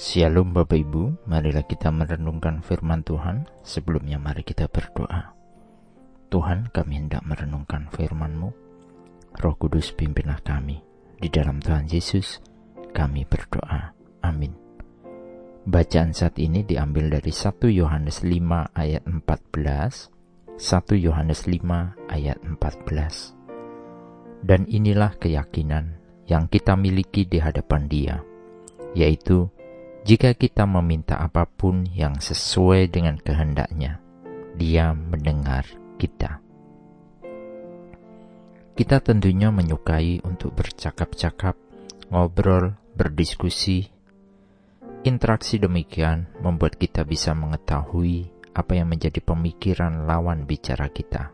Shalom Bapak Ibu, marilah kita merenungkan firman Tuhan. Sebelumnya mari kita berdoa. Tuhan kami hendak merenungkan firman-Mu. Roh Kudus pimpinlah kami. Di dalam Tuhan Yesus kami berdoa. Amin. Bacaan saat ini diambil dari 1 Yohanes 5 ayat 14. 1 Yohanes 5 ayat 14. Dan inilah keyakinan yang kita miliki di hadapan Dia, yaitu jika kita meminta apa pun yang sesuai dengan kehendaknya, Dia mendengar kita. Kita tentunya menyukai untuk bercakap-cakap, ngobrol, berdiskusi. Interaksi demikian membuat kita bisa mengetahui apa yang menjadi pemikiran lawan bicara kita,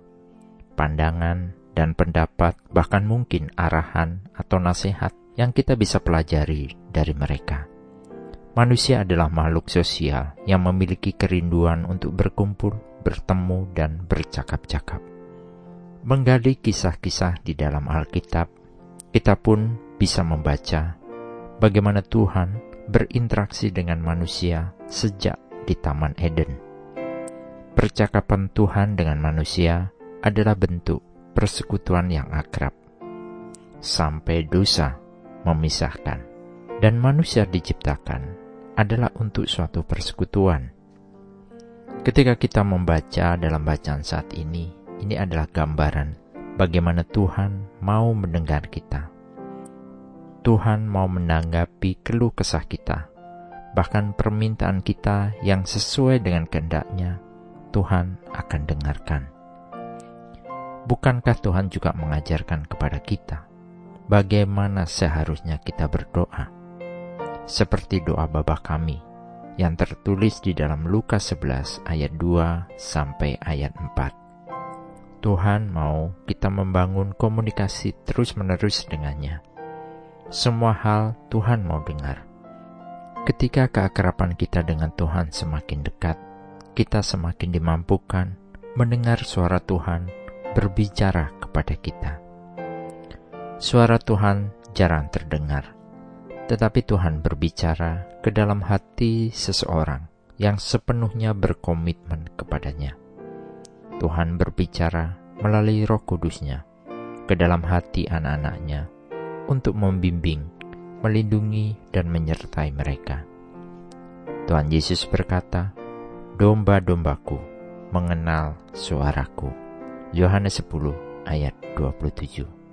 pandangan dan pendapat, bahkan mungkin arahan atau nasihat yang kita bisa pelajari dari mereka. Manusia adalah makhluk sosial yang memiliki kerinduan untuk berkumpul, bertemu, dan bercakap-cakap. Menggali kisah-kisah di dalam Alkitab, kita pun bisa membaca bagaimana Tuhan berinteraksi dengan manusia sejak di Taman Eden. Percakapan Tuhan dengan manusia adalah bentuk persekutuan yang akrab, sampai dosa memisahkan, dan manusia diciptakan adalah untuk suatu persekutuan. Ketika kita membaca dalam bacaan saat ini, ini adalah gambaran bagaimana Tuhan mau mendengar kita. Tuhan mau menanggapi keluh kesah kita, bahkan permintaan kita yang sesuai dengan kehendaknya, Tuhan akan dengarkan. Bukankah Tuhan juga mengajarkan kepada kita bagaimana seharusnya kita berdoa? Seperti doa Bapa kami yang tertulis di dalam Lukas 11 ayat 2 sampai ayat 4. Tuhan mau kita membangun komunikasi terus-menerus dengannya. Semua hal Tuhan mau dengar. Ketika keakraban kita dengan Tuhan semakin dekat, kita semakin dimampukan mendengar suara Tuhan berbicara kepada kita. Suara Tuhan jarang terdengar, tetapi Tuhan berbicara ke dalam hati seseorang yang sepenuhnya berkomitmen kepadanya. Tuhan berbicara melalui roh kudusnya ke dalam hati anak-anaknya untuk membimbing, melindungi, dan menyertai mereka. Tuhan Yesus berkata, Domba-dombaku mengenal suaraku. Yohanes 10 ayat 27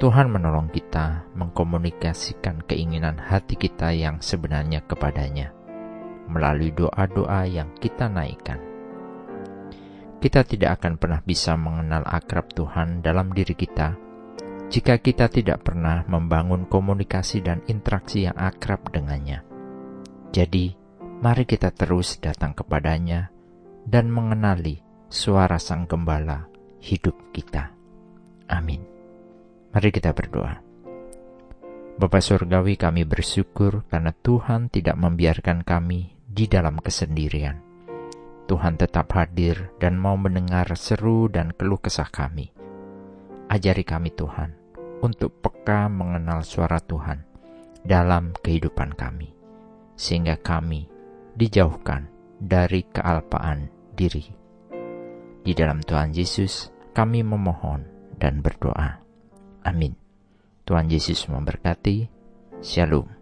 Tuhan menolong kita mengkomunikasikan keinginan hati kita yang sebenarnya kepadanya melalui doa-doa yang kita naikkan. Kita tidak akan pernah bisa mengenal akrab Tuhan dalam diri kita jika kita tidak pernah membangun komunikasi dan interaksi yang akrab dengannya. Jadi, mari kita terus datang kepadanya dan mengenali suara Sang Gembala hidup kita. Amin. Mari kita berdoa. Bapa Surgawi kami bersyukur karena Tuhan tidak membiarkan kami di dalam kesendirian. Tuhan tetap hadir dan mau mendengar seru dan keluh kesah kami. Ajari kami Tuhan untuk peka mengenal suara Tuhan dalam kehidupan kami, sehingga kami dijauhkan dari kealpaan diri. Di dalam Tuhan Yesus kami memohon dan berdoa. Amin. Tuhan Yesus memberkati. Shalom.